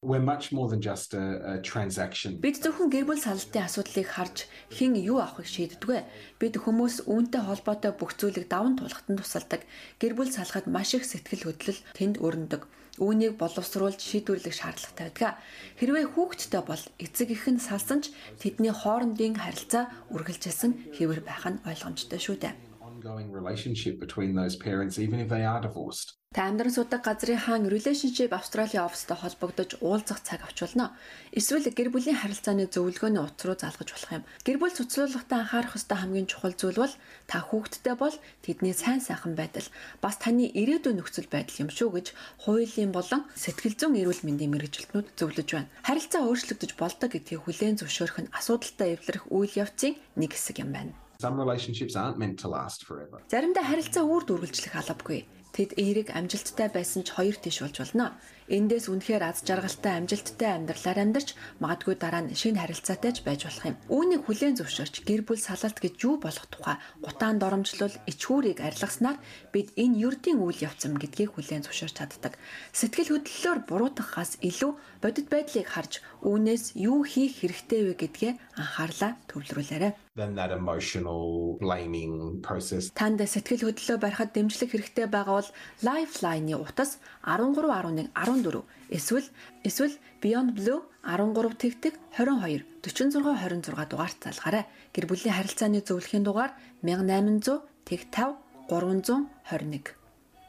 We're much more than just a, a transaction. Бид зөвхөн гэр бүл салалтын асуудлыг харж хэн юу авахыг шийддэг. Бид хүмүүс үүнтэй холбоотой бүх зүйлийг даван туулахад нь тусалдаг. Гэр бүл салахад маш их сэтгэл хөдлөл тэнд өрнөдөг. Үүнийг боловсруулж шийдвэрлэх шаардлагатай байдаг. Хэрвээ хүүхэдтэй бол эцэг их нь салсан ч тэдний хоорондын харилцаа үргэлжилсэн хэвэр байх нь ойлгомжтой шүү дээ. Ongoing relationship between those parents, even if they are divorced. Та амьдран судаг газрын хаан Relationship Australia Office-тай холбогдож уулзах цаг авч болно. Эсвэл гэр бүлийн харилцааны зөвлөгөөний утас руу залгаж болох юм. Гэр бүл цуцлуулгатай анхаарах ёстой хамгийн чухал зүйл бол та хүүхэдтэй бол тэдний сайн сайхан байдал бас таны ирээдүйн нөхцөл байдал юм шүү гэж хуулийн болон сэтгэл зүйн эрүүл мэндийн мэрэгжилтнүүд зөвлөж байна. Харилцаа өөрчлөгдөж болдог гэдгийг хүлээн зөвшөөрөх нь асуудалтай эвлэрэх үйл явцын нэг хэсэг юм байна. Some relationships aren't meant to last forever. Заримдаа харилцаа үрд үргэлжлэх албагүй. Тэд эерэг амжилттай байсан ч хоёр тийш болж болно. Эндээс үнэхээр аз жаргалтай амжилттай амьдралаар амьдарч магадгүй дараа нь шинэ харилцаатай ч байж болох юм. Үүнийг хүлээн зөвшөөрч гэр бүл салалт гэж юу болох тухай гутаан доромжлол ичгүүрийг арилгаснаар бид энэ ердийн үйл явцам гэдгийг хүлээн зөвшөөрч чаддаг. Сэтгэл хөдлөлөөр буруутгахаас илүү бодит байдлыг харж үүнээс юу хийх хэрэгтэй вэ гэдгээ анхаарлаа төвлөрүүлээрэй then that emotional blaming process. Танд сэтгэл хөдлөлөө барихад дэмжлэг хэрэгтэй байгаа бол Lifeline-ы утас 1311 14 эсвэл эсвэл Beyond Blue 13 тэгтэг 22 46 26 дугаарт залгаарай. Гэр бүлийн харилцааны зөвлөхийн дугаар 1800 тэг 5 321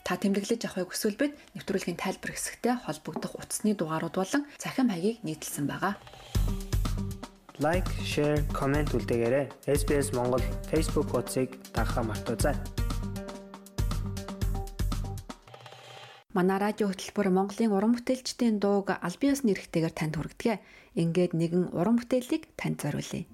Та тэмдэглэж авахыг хүсвэл бид нэвтрүүлгийн тайлбар хэсэгтээ холбогдох утасны дугаарууд болон цахим хаягийг нийтэлсэн байгаа лайк, шеэр, комент үлдээгээрэй. SBS Монгол Facebook хуудсыг дагахаа мартаоцай. Манай радио хөтөлбөр Монголын уран бүтээлчдийн дууг аль биесны эрхтэйгээр танд хүргэдэг. Ингээд нэгэн уран бүтээлийг танд зориулъя.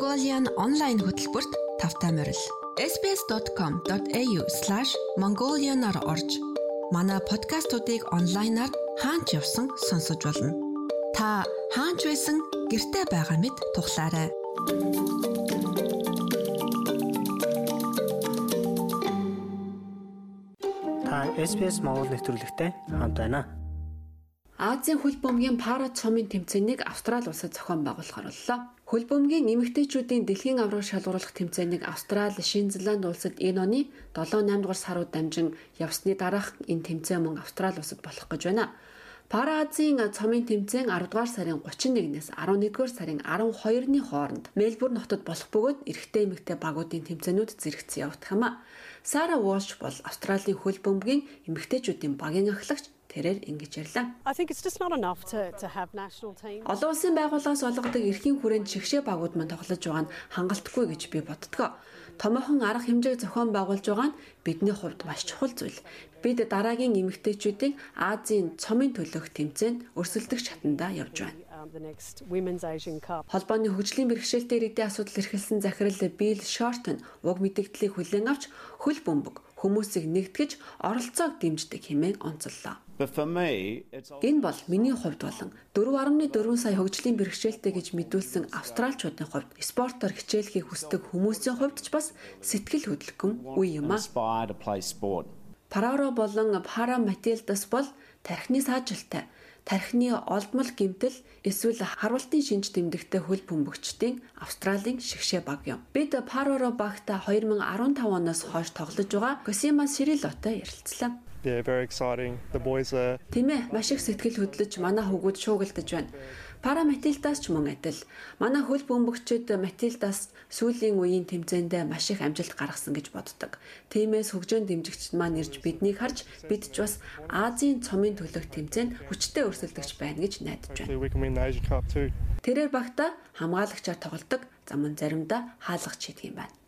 Mongolian онлайн хөтөлбөрт тавтай морил. sbs.com.au/mongolian-аар орж манай подкастуудыг онлайнаар хаанч явсан сонсож болно. Та хаанч байсан гэртээ байгаа мэт тухлаарай. Та SBS Монгол нэвтрүүлэгтэй хамт байна. Азийн хөл бөмбөгийн пара цомын тэмцээнийг Австрали улсад зохион байгуулахаар боллоо. Хөл бөмбөгийн эмэгтэйчүүдийн дэлхийн авраг шалгуулах тэмцээнийг Австрали, Шинэ Зеланд улсад энэ оны 7-8 дугаар сарууд дамжин явсны дараах энэ тэмцээн мөн Австрали улсад болох гэж байна. Пара Азийн цомын тэмцээн 10 дугаар сарын 31-ээс 11 дугаар сарын 12-ны хооронд Мельбурн хотод болох бөгөөд эрэгтэй эмэгтэй багуудын тэмцээнүүд зэрэгцэн явагдах юм а. Сара Волш бол Австралийн хөл бөмбөгийн эмэгтэйчүүдийн багийн ахлагч Тэрээр ингэж ярьлаа. Олон улсын байгууллагаас олгодог эрхийн хүрээнд шигшээ багууд мань тоглож байгаа нь хангалтгүй гэж би боддгоо. Томоохон арга хэмжээг зохион байгуулж байгаа нь бидний хувьд маш чухал зүйл. Бид дараагийн эмэгтэйчүүдийн Азийн цомын төлөх тэмцээнд өрсөлдөх чатандаа явж байна. Холбооны хөгжлийн бэрхшээлтэй иргэдийн асуудал эрхэлсэн захирал Билл Шортон уг мэдээллийг хүлээн авч хөл бөмбөг хүмүүсийг нэгтгэж оролцоог дэмждэг хэмээн онцоллоо. Энэ бол миний хувьд болон 4.4 сая хөгжлийн бэрхшээлтэй гэж мэдүүлсэн австралчуудын хувьд спортоор хичээлхийг хүсдэг хүмүүсийн хувьд ч бас сэтгэл хөдлөмж үе юм а. Параро болон Пара Матилдас бол тархины саажилттай тархины олдмол гэмтэл эсвэл харвалтын шинж тэмдэгтэй хөл бөмбөгчдийн Австралийн шигшээ баг юм. Бид Пароро багта 2015 оноос хойш тоглож байгаа Косима Сирилотой ярилцлаа. Yeah, very exciting. The boys are Тэмээ маш их сэтгэл хөдлөж манай хүүгүүд шуугилдаж байна. Пара Матилдас ч мөн адил. Манай хөл бөмбөгчд Матилдас сүүлийн үеийн тэмцээндээ маш их амжилт гаргасан гэж боддог. Тиймээс хөгжөөн дэмжигчд маань ирж биднийг харж бид ч бас Азийн цомын төлөөх тэмцээнд хүчтэй өрсөлдөгч байна гэж найдаж байна. Тэрээр багта хамгаалагчаар тоглодог зам нь заримдаа хаалгач хийдэг юм байна.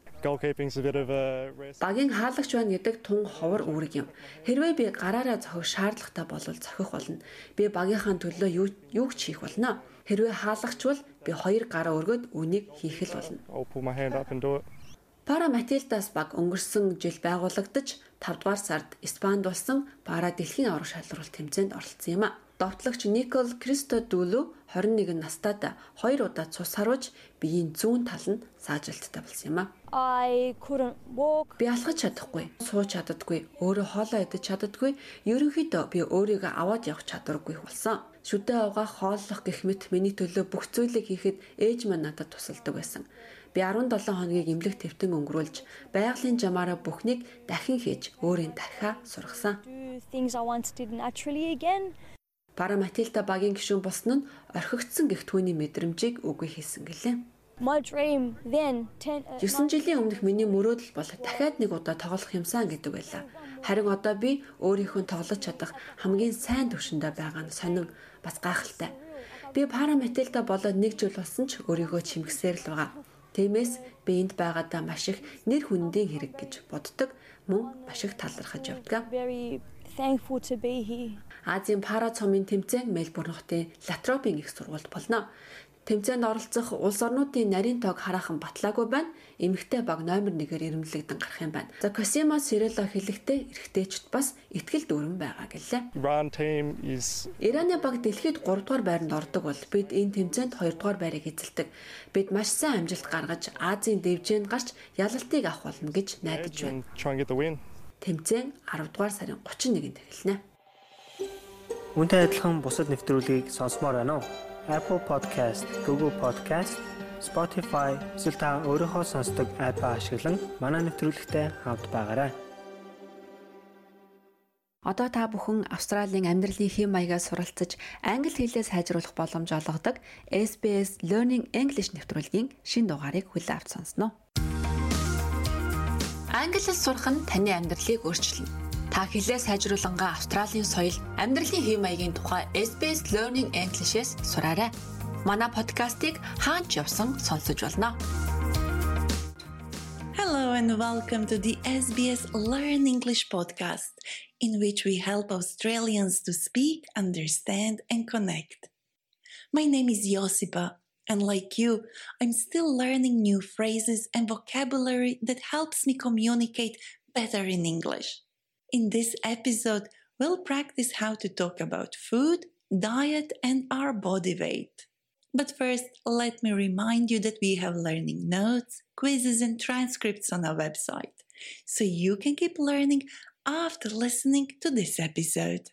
Багийн хаалгач байна гэдэг тун ховор үүрэг юм. Хэрвээ би гараараа зохих шаардлагатай бол зохих болно. Би багийнхаа төлөө юу ч хийх болно. Хэрвээ хаалгач бол би хоёр гараа өргөд үнийг хийх л болно. Пара Матилдас баг өнгөрсөн жил байгуулагдаж 5 дугаар сард Испанд болсон Пара дэлхийн аврах шалралт тэмцээнд оролцсон юм а. Довтлогч Никол Кристодүлү 21 настайд хоёр удаа цус харуулж биеийн зүүн тал нь саажилттай болсон юм а. I couldn't walk. Би алхаж чадахгүй, сууж чаддаггүй, өөрөө хоолоо идэж чаддаггүй, ерөнхийдөө би өөрийгөө аваад явах чадваргүй болсон. Шүдэ авгаа хооллох гэх мэт миний төлөө бүх зүйлийг хийхэд ээж маань надад тусалдаг байсан. Би 17 хоногийг эмнэлэг твтэн өнгөрүүлж байгалийн жамаараа бүхнийг дахин хийж өөрийн дахиа сургасан. Things I once did naturally again. Пара Матилда багийн гишүүн болсон нь орхигдсон гэх түүний мэдрэмжийг үгүй хийсэн гэлээ. My dream then 10 uh, 9 жилийн өмнөх миний мөрөөдөл бол дахиад нэг удаа тоглох юмсан гэдэг байлаа. Харин одоо би өөрийнхөө тоглож чадах хамгийн сайн төвшөндөө байгаа нь сонин бас гайхалтай. Би Пара Матилда болоод нэг жил болсон ч өөрийгөө чимгсээр л байгаа. Тиймээс би энд байгаадаа маш их нэр хүндийн хэрэг гэж боддог мөн маш их талархаж явдаг. Азийн пара цомын тэмцээн Мельбурн хотын Латропийн их сургуульд болно. Тэмцээнд оролцох улс орнуудын нарийн тоог хараахан батлаагүй байна. Эмэгтэй баг номер 1-ээр ирэмлэгдэн гарах юм байна. За Косимо Сирело хэлэхдээ эрэгтэйчд бас ихтгэл дүүрэн байгаа гэлээ. Ираны баг дэлхийд 3 дугаар байранд ордог бол бид энэ тэмцээнд 2 дугаар байрыг эзэлдэг. Бид маш сайн амжилт гаргаж Азийн дэвжээнд гарч ялалтыг авах болно гэж найдаж байна. Тэмцээн 10 дугаар сарын 31-нд эхэлнэ. Үүнтэй адилхан бусад нэвтрүүлгийг сонсомоор байна уу? Apple Podcast, Google Podcast, Spotify эсвэл та өөрийнхөө сонсдог апп ашиглан манай нэвтрүүлэгтэй хавд байгаарай. Одоо та бүхэн Австралийн амьдралын хэм маягаа суралцаж англи хэлээ сайжруулах боломж олгодог SBS Learning English нэвтрүүлгийн шин дугаарыг хүлээн авч сонсноо. Англи хэл сурах нь таны амьдралыг өөрчилнө. Та хэлээ сайжруулангаа Австралийн соёл, амьдралын хэм маягийн тухай SBS Learning English-с сураарай. Манай подкастыг хаач явсан сонсож болно. Hello and welcome to the SBS Learn English podcast, in which we help Australians to speak, understand, and connect. My name is Josipa, and like you, I'm still learning new phrases and vocabulary that helps me communicate better in English. In this episode, we'll practice how to talk about food, diet, and our body weight. But first, let me remind you that we have learning notes, quizzes, and transcripts on our website, so you can keep learning after listening to this episode.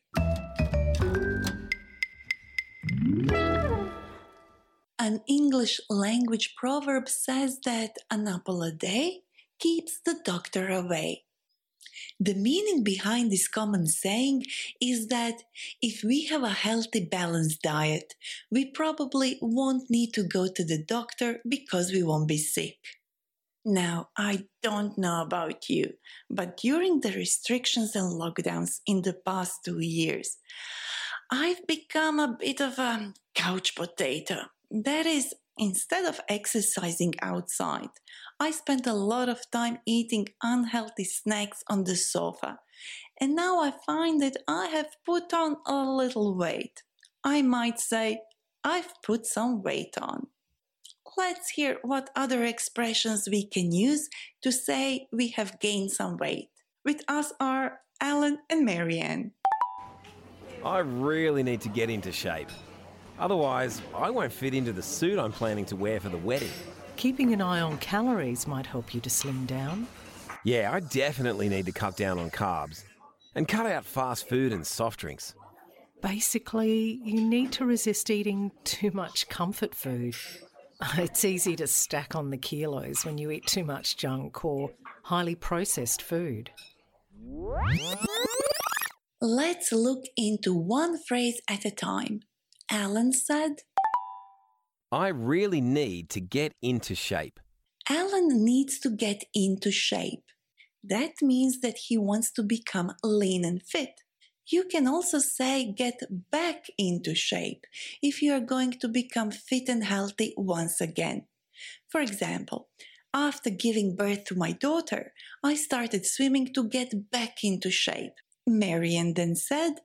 An English language proverb says that an apple a day keeps the doctor away. The meaning behind this common saying is that if we have a healthy, balanced diet, we probably won't need to go to the doctor because we won't be sick. Now, I don't know about you, but during the restrictions and lockdowns in the past two years, I've become a bit of a couch potato. That is, instead of exercising outside, I spent a lot of time eating unhealthy snacks on the sofa. And now I find that I have put on a little weight. I might say I've put some weight on. Let's hear what other expressions we can use to say we have gained some weight. With us are Alan and Marianne. I really need to get into shape. Otherwise, I won't fit into the suit I'm planning to wear for the wedding. Keeping an eye on calories might help you to slim down. Yeah, I definitely need to cut down on carbs and cut out fast food and soft drinks. Basically, you need to resist eating too much comfort food. It's easy to stack on the kilos when you eat too much junk or highly processed food. Let's look into one phrase at a time. Alan said, I really need to get into shape. Alan needs to get into shape. That means that he wants to become lean and fit. You can also say get back into shape if you are going to become fit and healthy once again. For example, after giving birth to my daughter, I started swimming to get back into shape. Marian then said,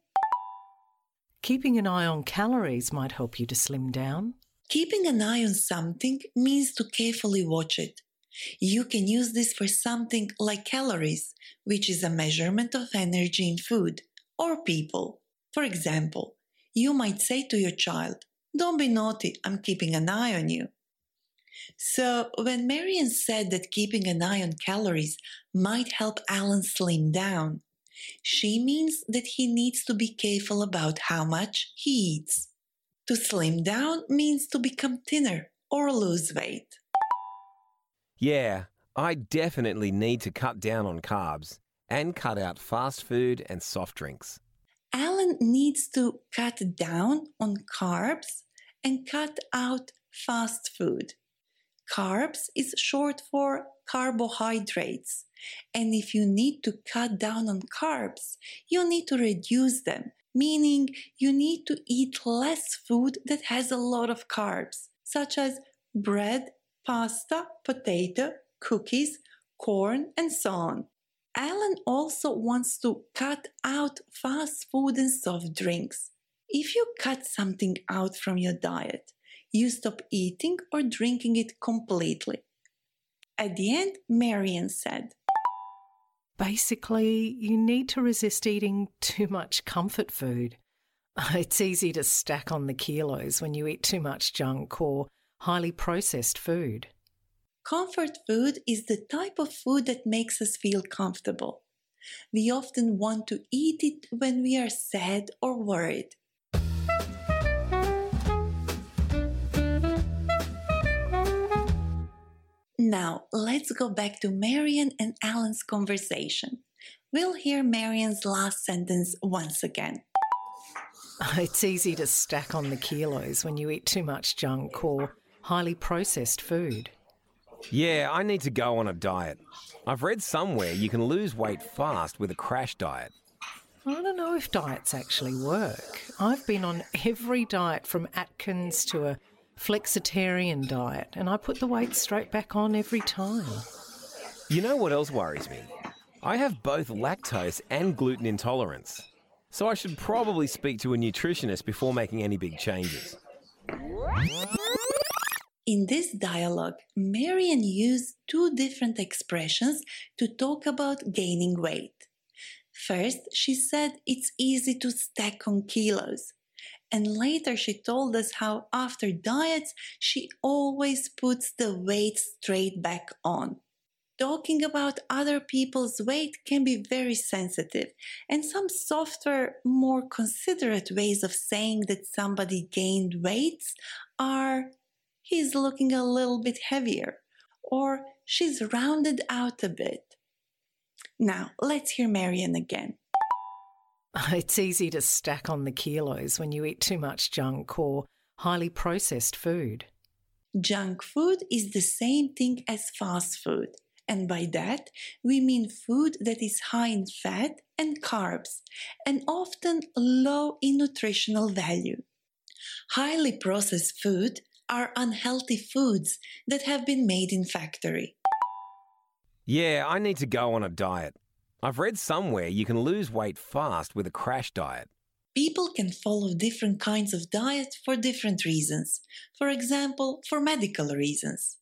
Keeping an eye on calories might help you to slim down. Keeping an eye on something means to carefully watch it. You can use this for something like calories, which is a measurement of energy in food or people. For example, you might say to your child, Don't be naughty, I'm keeping an eye on you. So, when Marian said that keeping an eye on calories might help Alan slim down, she means that he needs to be careful about how much he eats. To slim down means to become thinner or lose weight. Yeah, I definitely need to cut down on carbs and cut out fast food and soft drinks. Alan needs to cut down on carbs and cut out fast food. Carbs is short for carbohydrates. And if you need to cut down on carbs, you need to reduce them, meaning you need to eat less food that has a lot of carbs, such as bread, pasta, potato, cookies, corn, and so on. Alan also wants to cut out fast food and soft drinks. If you cut something out from your diet, you stop eating or drinking it completely. At the end, Marian said, Basically, you need to resist eating too much comfort food. It's easy to stack on the kilos when you eat too much junk or highly processed food. Comfort food is the type of food that makes us feel comfortable. We often want to eat it when we are sad or worried. Now, let's go back to Marian and Alan's conversation. We'll hear Marian's last sentence once again. It's easy to stack on the kilos when you eat too much junk or highly processed food. Yeah, I need to go on a diet. I've read somewhere you can lose weight fast with a crash diet. I don't know if diets actually work. I've been on every diet from Atkins to a flexitarian diet, and I put the weight straight back on every time. You know what else worries me? I have both lactose and gluten intolerance, so I should probably speak to a nutritionist before making any big changes. In this dialogue, Marian used two different expressions to talk about gaining weight. First, she said it's easy to stack on kilos. And later, she told us how after diets, she always puts the weight straight back on. Talking about other people's weight can be very sensitive, and some softer, more considerate ways of saying that somebody gained weight are he's looking a little bit heavier, or she's rounded out a bit. Now, let's hear Marian again. It's easy to stack on the kilos when you eat too much junk or highly processed food. Junk food is the same thing as fast food. And by that, we mean food that is high in fat and carbs and often low in nutritional value. Highly processed food are unhealthy foods that have been made in factory. Yeah, I need to go on a diet. I've read somewhere you can lose weight fast with a crash diet. People can follow different kinds of diet for different reasons. For example, for medical reasons.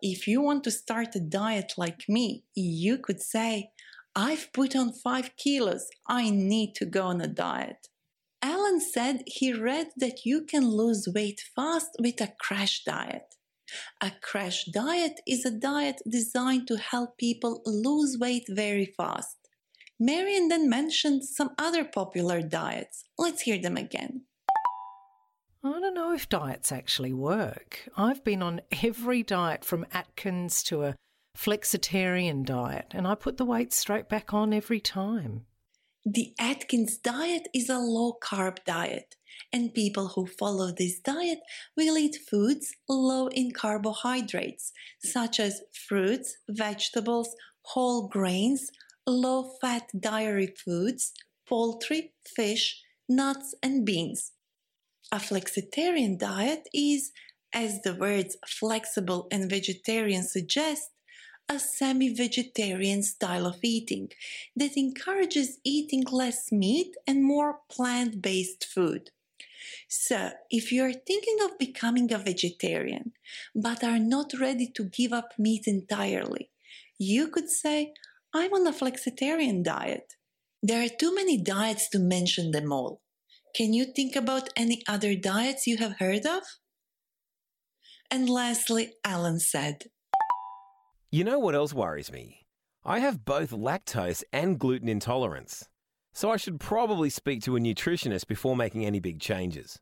If you want to start a diet like me, you could say, I've put on 5 kilos, I need to go on a diet. Alan said he read that you can lose weight fast with a crash diet. A crash diet is a diet designed to help people lose weight very fast. Marion then mentioned some other popular diets. Let's hear them again. I don't know if diets actually work. I've been on every diet from Atkins to a flexitarian diet, and I put the weight straight back on every time. The Atkins diet is a low carb diet, and people who follow this diet will eat foods low in carbohydrates, such as fruits, vegetables, whole grains, low fat dairy foods, poultry, fish, nuts, and beans. A flexitarian diet is, as the words flexible and vegetarian suggest, a semi vegetarian style of eating that encourages eating less meat and more plant based food. So, if you are thinking of becoming a vegetarian but are not ready to give up meat entirely, you could say, I'm on a flexitarian diet. There are too many diets to mention them all. Can you think about any other diets you have heard of? And lastly, Alan said, You know what else worries me? I have both lactose and gluten intolerance, so I should probably speak to a nutritionist before making any big changes.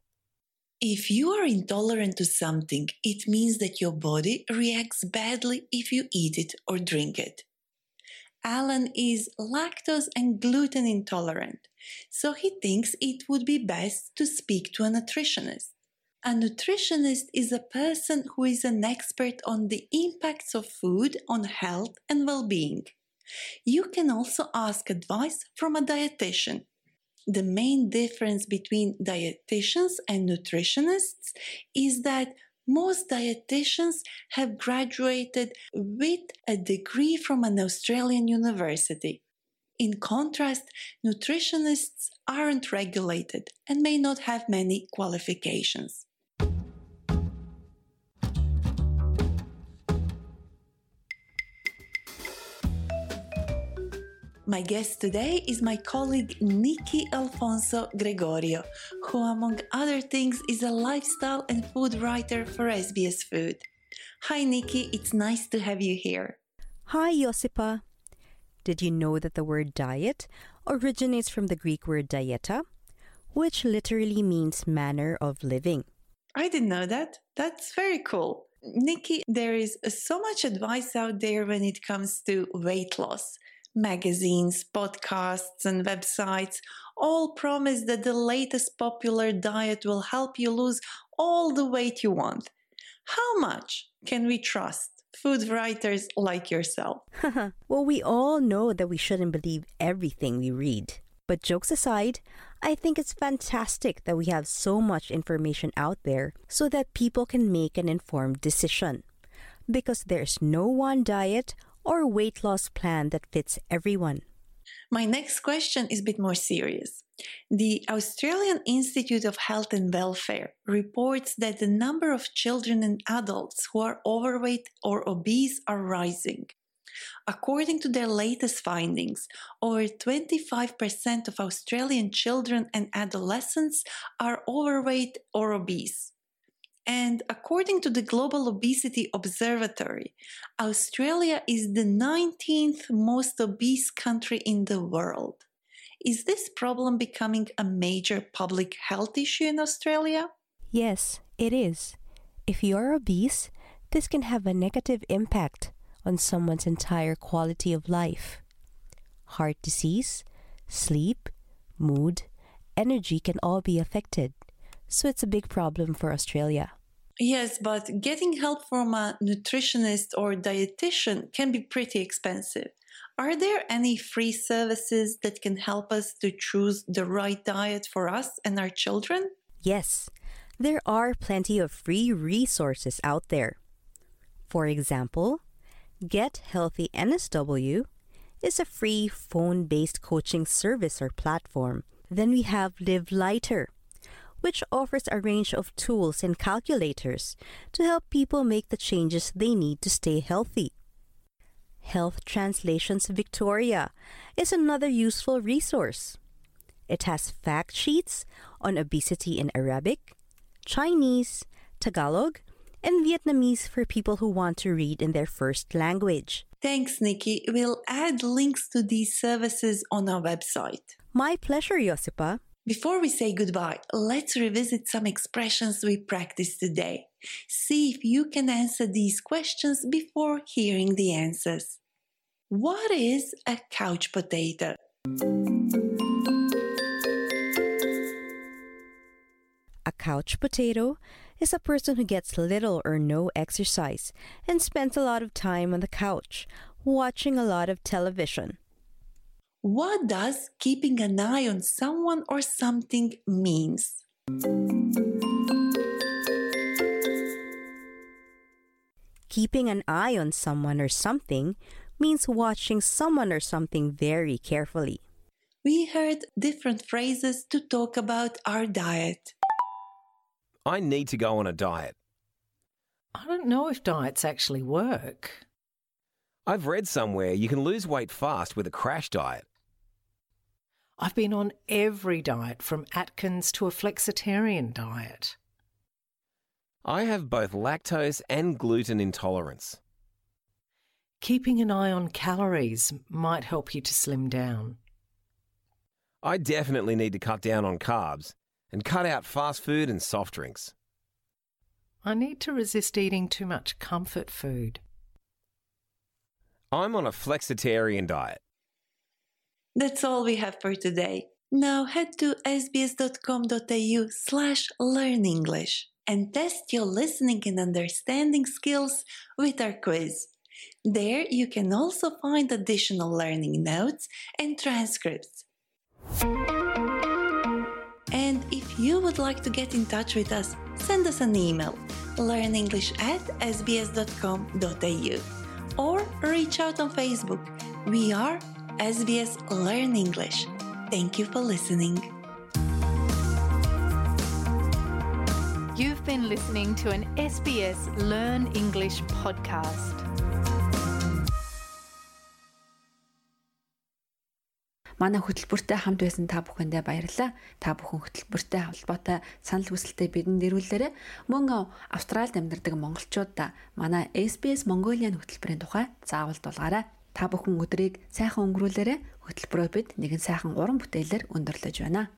If you are intolerant to something, it means that your body reacts badly if you eat it or drink it. Alan is lactose and gluten intolerant, so he thinks it would be best to speak to a nutritionist. A nutritionist is a person who is an expert on the impacts of food on health and well being. You can also ask advice from a dietitian. The main difference between dietitians and nutritionists is that most dietitians have graduated with a degree from an Australian university. In contrast, nutritionists aren't regulated and may not have many qualifications. My guest today is my colleague Nikki Alfonso Gregorio, who, among other things, is a lifestyle and food writer for SBS Food. Hi, Nikki, it's nice to have you here. Hi, Josipa. Did you know that the word diet originates from the Greek word dieta, which literally means manner of living? I didn't know that. That's very cool. Nikki, there is so much advice out there when it comes to weight loss magazines, podcasts, and websites all promise that the latest popular diet will help you lose all the weight you want. How much can we trust food writers like yourself? well, we all know that we shouldn't believe everything we read. But jokes aside, I think it's fantastic that we have so much information out there so that people can make an informed decision. Because there's no one diet or weight loss plan that fits everyone? My next question is a bit more serious. The Australian Institute of Health and Welfare reports that the number of children and adults who are overweight or obese are rising. According to their latest findings, over 25% of Australian children and adolescents are overweight or obese. And according to the Global Obesity Observatory, Australia is the 19th most obese country in the world. Is this problem becoming a major public health issue in Australia? Yes, it is. If you're obese, this can have a negative impact on someone's entire quality of life. Heart disease, sleep, mood, energy can all be affected, so it's a big problem for Australia. Yes, but getting help from a nutritionist or dietitian can be pretty expensive. Are there any free services that can help us to choose the right diet for us and our children? Yes, there are plenty of free resources out there. For example, Get Healthy NSW is a free phone based coaching service or platform. Then we have Live Lighter, which offers a range of tools and calculators to help people make the changes they need to stay healthy. Health Translations Victoria is another useful resource. It has fact sheets on obesity in Arabic, Chinese, Tagalog, and Vietnamese for people who want to read in their first language. Thanks, Nikki. We'll add links to these services on our website. My pleasure, Josipa. Before we say goodbye, let's revisit some expressions we practiced today. See if you can answer these questions before hearing the answers. What is a couch potato? A couch potato is a person who gets little or no exercise and spends a lot of time on the couch, watching a lot of television. What does keeping an eye on someone or something means? Keeping an eye on someone or something means watching someone or something very carefully. We heard different phrases to talk about our diet. I need to go on a diet. I don't know if diets actually work. I've read somewhere you can lose weight fast with a crash diet. I've been on every diet from Atkins to a flexitarian diet. I have both lactose and gluten intolerance. Keeping an eye on calories might help you to slim down. I definitely need to cut down on carbs and cut out fast food and soft drinks. I need to resist eating too much comfort food. I'm on a flexitarian diet. That's all we have for today. Now head to sbs.com.au slash learn English and test your listening and understanding skills with our quiz. There you can also find additional learning notes and transcripts. And if you would like to get in touch with us, send us an email learnenglish at sbs.com.au or reach out on Facebook. We are SBS Learn English. Thank you for listening. You've been listening to an SBS Learn English podcast. Манай хөтөлбөртэй хамт байсан та бүхэндээ баярлалаа. Та бүхэн хөтөлбөртэй холбоотой санал хүсэлтээ бидэнд ирүүлээрэй. Мөн Австралид амьдардаг монголчуудаа манай SBS Mongolian хөтөлбөрийн тухай заавал дуулгаарай. Та бүхэн өдрийг сайхан өнгөрүүлээрэй. Хөтөлбөрөө бид нэгэн сайхан уран бүтээлээр өндөрлөж байна.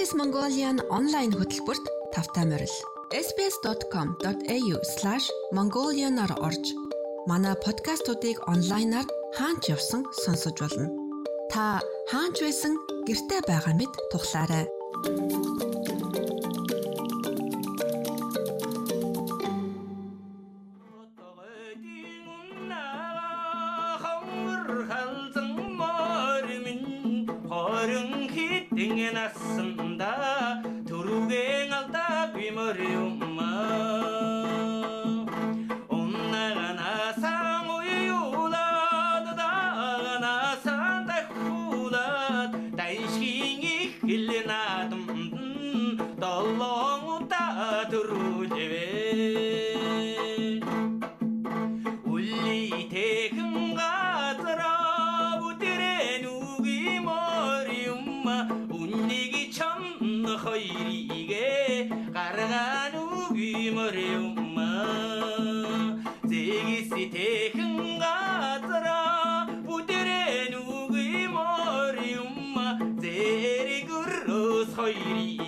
SBS Mongolian онлайн хөтөлбөрт тавтай морил. sbs.com.au/mongolian-аар орж манай подкастуудыг онлайнаар хаанч явсан сонсож болно. Та хаанч байсан гэртээ байгаа мэт тухлаарай. Дээр нь унсан жалууд нь дээний хамбар шагнууд ба